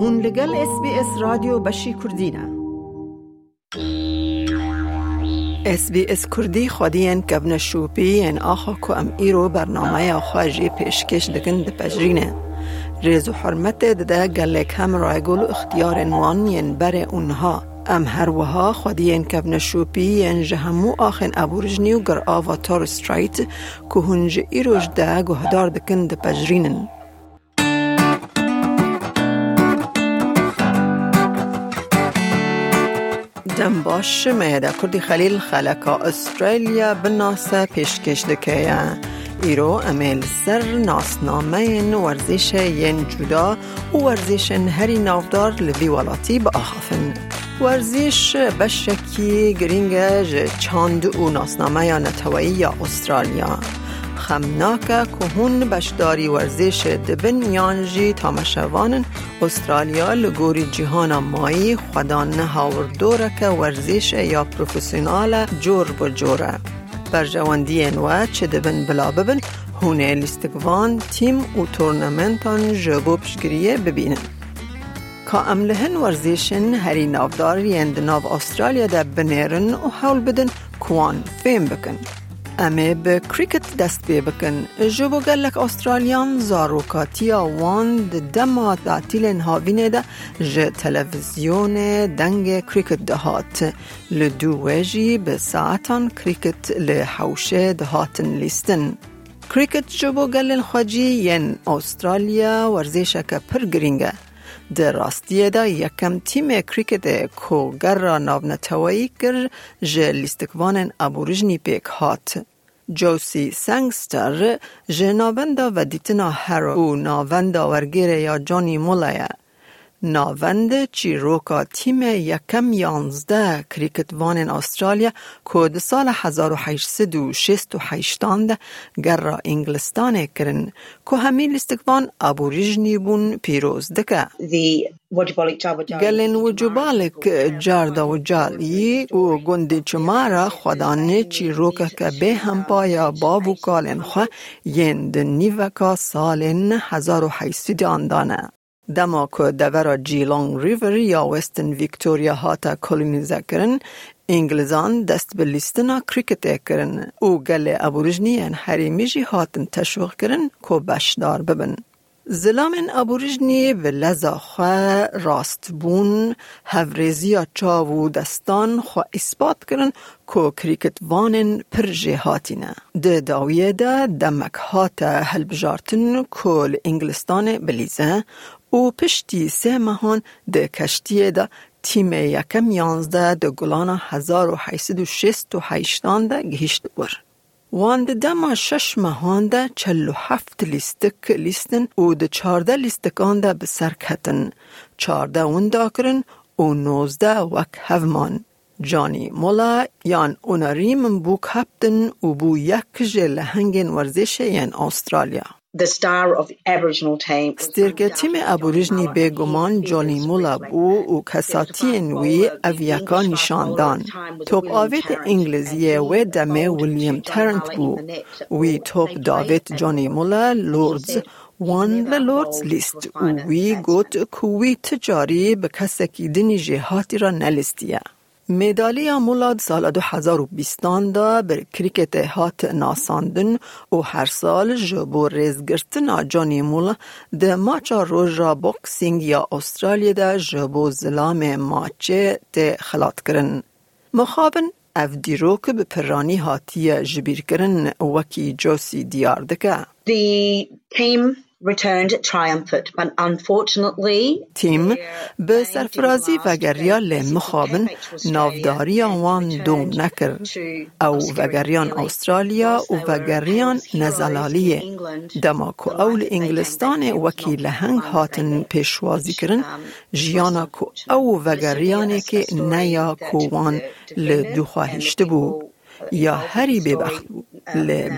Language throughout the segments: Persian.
هون لگل اس بی اس رادیو بشی کردینه اس بی اس کردی خودین کبن شوپی ان آخا کو ام ایرو برنامه آخواجی پیشکش دکن پجرینه ریز و حرمت ده گلک هم رایگل اختیار وان ین بر اونها. ام هر وها خودین کبن شوپی ین جهمو آخن ابورجنی و گر آوا تار سترایت که هنج ایروش ده گهدار دکن ده دم باش مهدا کردی خلیل خلکا استرالیا بناسه پیشکش دکه ایرو امیل سر ناسنامه ورزش ین جدا و ورزش هری نافدار لوی ولاتی با آخافن ورزش بشکی گرینگ چاند و ناسنامه یا نتوایی یا استرالیا. خمناکه که هون بشداری ورزش دبن یانجی تامشوان استرالیا لگوری جهان مایی خودان هاوردوره که ورزش یا پروفیسیونال جور بجوره بر جواندی انوه چه دبن بلا ببن هونه لیستگوان تیم و تورنمنتان جبو پشگریه ببینن. که املهن ورزشن هری نافدار یند ناو استرالیا ده بنیرن و حول بدن کوان فیم بکن. امه به کریکت دست بی بکن جو گلک استرالیان زاروکاتیا وان د دما تعطیل هاوینه ده ج تلویزیون دنگ کریکت دهات لدو ویجی به ساعتان کریکت لحوشه دهاتن لیستن. کریکت جو گلن خواجی ین استرالیا ورزشک پر گرینگه در راستیه دا یکم تیم کریکت کو گر را نابنتوایی کر جه لیستکوان ابوریجنی پیک هات. جوسی سنگستر جه و دیتنا هرو ناوندا ورگیر یا جانی مولایه. ناوند چی روکا تیم یکم یانزده کریکت وان استرالیا کود سال 1868 ده گر را انگلستان کرن که همی لیستکوان ابوریجنی بون پیروز دکه. گلن و جبالک جاردا و جالی و گندی چمارا خودانه چی روکا که به هم پایا بابو کالن خوا یند نیوکا سالن 1800 آندانه. دما که دورا جیلانگ ریور یا وستن ویکتوریا هاتا کلونیزه کرن انگلزان دست به لیستنا کریکت کرن او گل ابورجنی هری جی هاتن تشویق کرن که بشدار ببن. زلامن ابورجنی به لزا خواه راست بون هفریزی چاو دستان خواه اثبات کرن که کریکت وانن پر جهاتینه. ده داویه ده دمک هات هلبجارتن کل انگلستان بلیزه او پشتی سه مهان ده کشتی ده تیم یکم یانزده هزار و حیشتان ده گهشت ور. وان ده دما شش مهان ده و هفت لیستک لیستن و ده چارده لیستکان ده بسر کتن. چارده اون دا کرن و نوزده وک هفمان. جانی مولا یان اوناریم بو کپتن و بو یک جل هنگین ورزش یان استرالیا. The star of Aboriginal team. سترگه تیم ابوریجنی به گمان جانی مولا بو و کساتی نوی اویاکا نشاندان. توپ آویت انگلیزی و دمه ویلیام ترنت بو. وی توپ داویت جانی مولا لوردز وان لوردز لیست و وی گوت کوی تجاری به کسکی دنی جهاتی را مدالیا مولاد سال 2020 دا بر کریکت هات ناساندن و هر سال جبو ریزگرتن جانی مولا ده ماچا روژا بوکسینگ یا استرالیا ده جبو زلام ماچه ده خلات کرن. مخابن اف دیروک به پرانی هاتی جبیر کرن وکی جوسی دیار دکه. The team returned triumphant, but unfortunately تیم به سرفرازی و گریال مخابن نافداری وان دوم نکر. او وگریان استرالیا و وگریان نزلالی دماکو. اول انگلستان وکیل هنگ هاتن پیشوازی کرن. جیانا کو او وگریانی که نیا کوان لدو خواهشت بو یا هری ببخت بود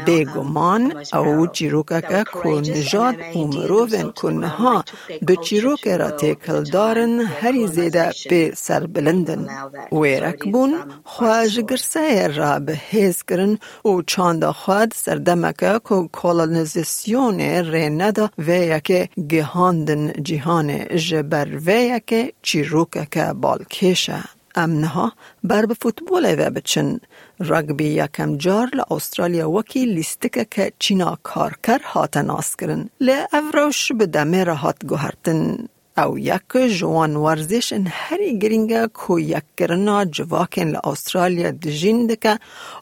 بگمان او چیروکا که که نجاد و مروفن که نها به چیروک را تکل دارن هری زیده به سر بلندن. ویرک بون خواج گرسه را کرن و چاند خواد سردمکه که کولونیزیسیون ری ندا. و یک گهاندن جهان جبر و یک چیروکا که امنها بر به فوتبول و بچن رگبی یکم جار استرالیا وکی لیستکه که چینا کارکر هات ناس کرن لی افروش به دمه را هات گوهرتن. او یک یک کرنا جواکن استرالیا دجین دکه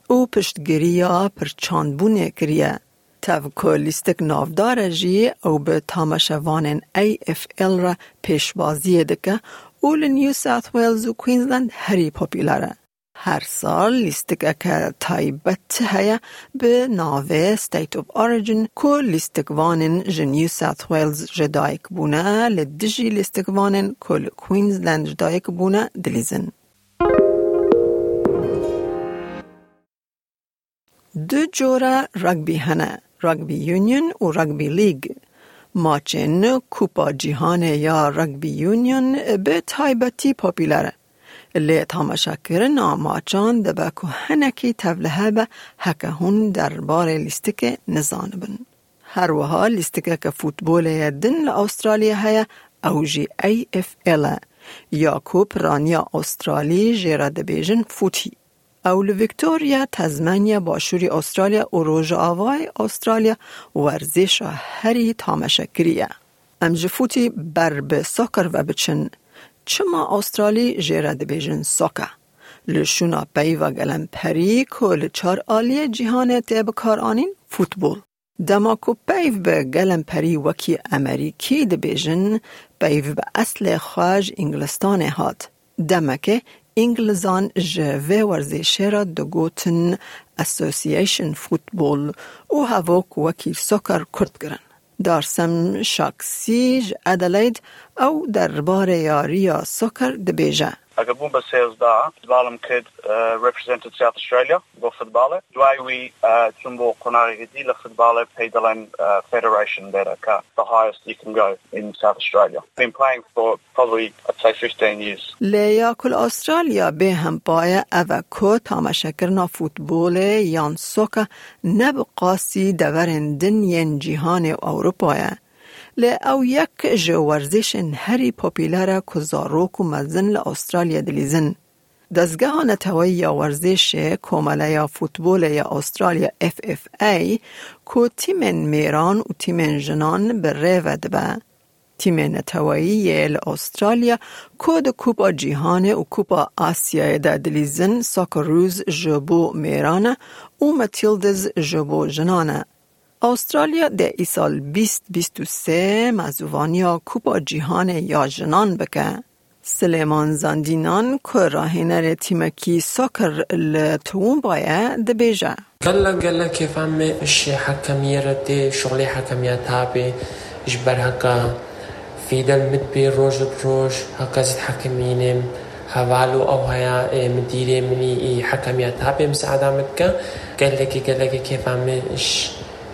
او پشتگیریا پر چاندبونه کریه تاو که لیستک نافدار جی او به تامشوان ای اف ال را پیشبازی دکه او نیو ساوت ویلز و کوینزلند هری پاپیلاره. هر سال لیستک که تایبت هیا به ناوه ستیت of origin که وانن جنیو ساوت ویلز جدایک بونه لدجی لیستک وانن که کوینزلند جدایک بونه دلیزن. دو جوره رگبی هنه رگبی یونیون و رگبی لیگ ماچن کوپا جهان یا رگبی یونیون به تایبتی پاپیلره. لی تماشا کرنا ماچان دبا که هنکی تولهه به هکهون دربار لیستک نزان بن. هر وها لیستک که فوتبول دن لأسترالیا هیا او جی ای اف ال یا کوپ رانیا استرالی جیرا دبیجن فوتی. او ویکتوریا تزمانیا باشوری استرالیا و روژ آوای استرالیا ورزش هری تامشکریه. ام جفوتی بر به ساکر و بچن چما استرالی جیره بیجن ساکه. لشونا پی و گلم پری کل چار آلی جهان تیب کار آنین فوتبول. دماکو پیو به گلم پری وکی امریکی بیجن پیو به اصل خواج انگلستان هات. دمکه انگلزان جوه ورزشه را دو گوتن اسوسییشن فوتبول و هواک وکی سکر کرد گرن. دارسم شاکسی ادلید او دربار یاری سکر دبیجه. اگر بوم به سیزده بالم کد represented South Australia با فوتبال دوای وی چون با قناری دی لفوتبال پیدلن federation that are the highest you can go in South Australia. Been playing for probably I'd say 15 years. لیا کل استرالیا به هم پای او کو تماشا کرنا فوتبال یان سوکا نبقاسی دورندن ین جهان اروپایه لی او یک جو ورزش هری پاپیلاره که زاروک و مزن لأسترالیا دلیزن. دزگاه نتوی یا ورزش کومله یا فوتبول یا استرالیا اف اف ای که تیم میران و تیم جنان به ود به. تیم نتوایی استرالیا کود کوپا جیهان و کوپا آسیا دلیزن ساکروز جبو میران و متیلدز جبو جنانه. استرالیا در سال 2023 مزوانیا کوپا جیهان یا جنان بکه. سلیمان زندینان که راهینر تیمکی ساکر لتون بایه ده بیجه. قال قال كيف عم الشي حكمية ردي شغلي حكمية تابي جبر هكا في دل مدبي روج بروج هكا زيد حكمينم هوالو او هيا مديري مني حكمية تابي مساعدة مكة قال لك قال لك كيف عم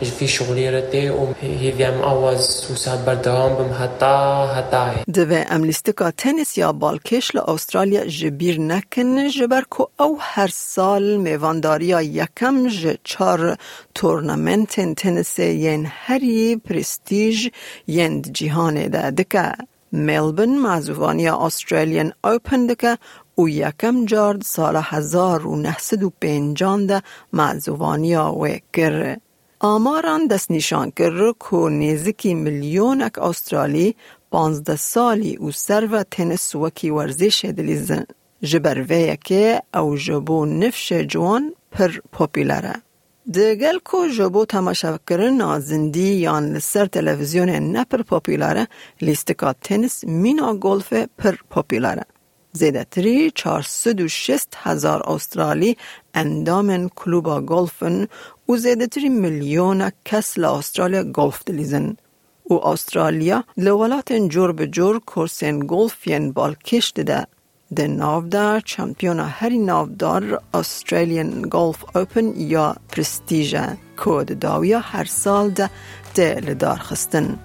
في شغلی رده و هیویم آواز سوساد بردوام بم حتا حتا دوه ام لیستکا تنس یا بالکش استرالیا جبیر نکن جبر کو او هر سال میوانداریا یکم ج چار تورنمنت تنس ین هری پرستیج یند جهان ده دکه ملبن معزوانیا استرالیان اوپن دکه او یکم جارد سال هزار و نهصد و پینجان ده معزوانیا وکر آماران دست نشان کرد که نزدیکی میلیون اک استرالی پانزده سالی و سر و تنس وکی ورزش دلیزن. جبر که او جبو نفش جوان پر پوپیلره. دگل کو جبو تماشا کرن زندی یان لسر تلویزیون نپر پوپیلره لیستکا تنس مینا گلف پر پوپیلره. زیده تری 406 هزار استرالی اندامن کلوبا گلفن و زیده تری میلیون کس استرالیا گلف دلیزن. و استرالیا لولات جور به جور کورسین گلف ین بالکش ده. ده ناودا چمپیون هری ناودار استرالیان گولف اوپن یا پرستیجه کود داویا هر سال ده ده لدار خستن.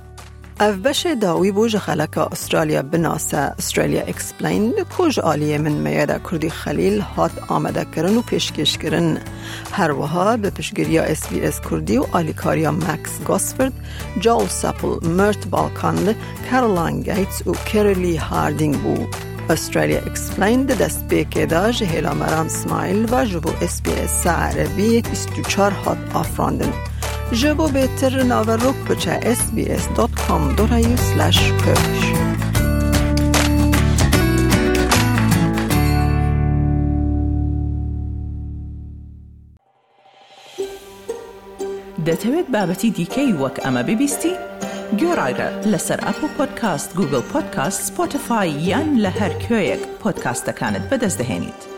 اف بش داوی بوج خلک استرالیا بناسه استرالیا اکسپلین کج آلیه من میاده کردی خلیل هات آمده کرن و پیشکش کرن هر وها به پشگیری اس بی اس کردی و آلیکاریا مکس گاسفرد جول سپل مرت بالکاند کارولان گیتس و کریلی هاردینگ بو استرالیا اکسپلین ده دست بیکه دا جهیلا مران سمایل و جبو اس بی اس عربی 24 هات آفراندن جبو بهتر ناوروک بچه sbs.com.au slash persish دەتەوێت بابەتی دیکەی وەک ئەمە ببیستی؟ گۆڕایرە لەسەر ئەپ و پۆدکاست گوگل پۆدکاست سپۆتفاای یان لە هەر کوێیەک پۆدکاستەکانت بەدەستدەێنیت.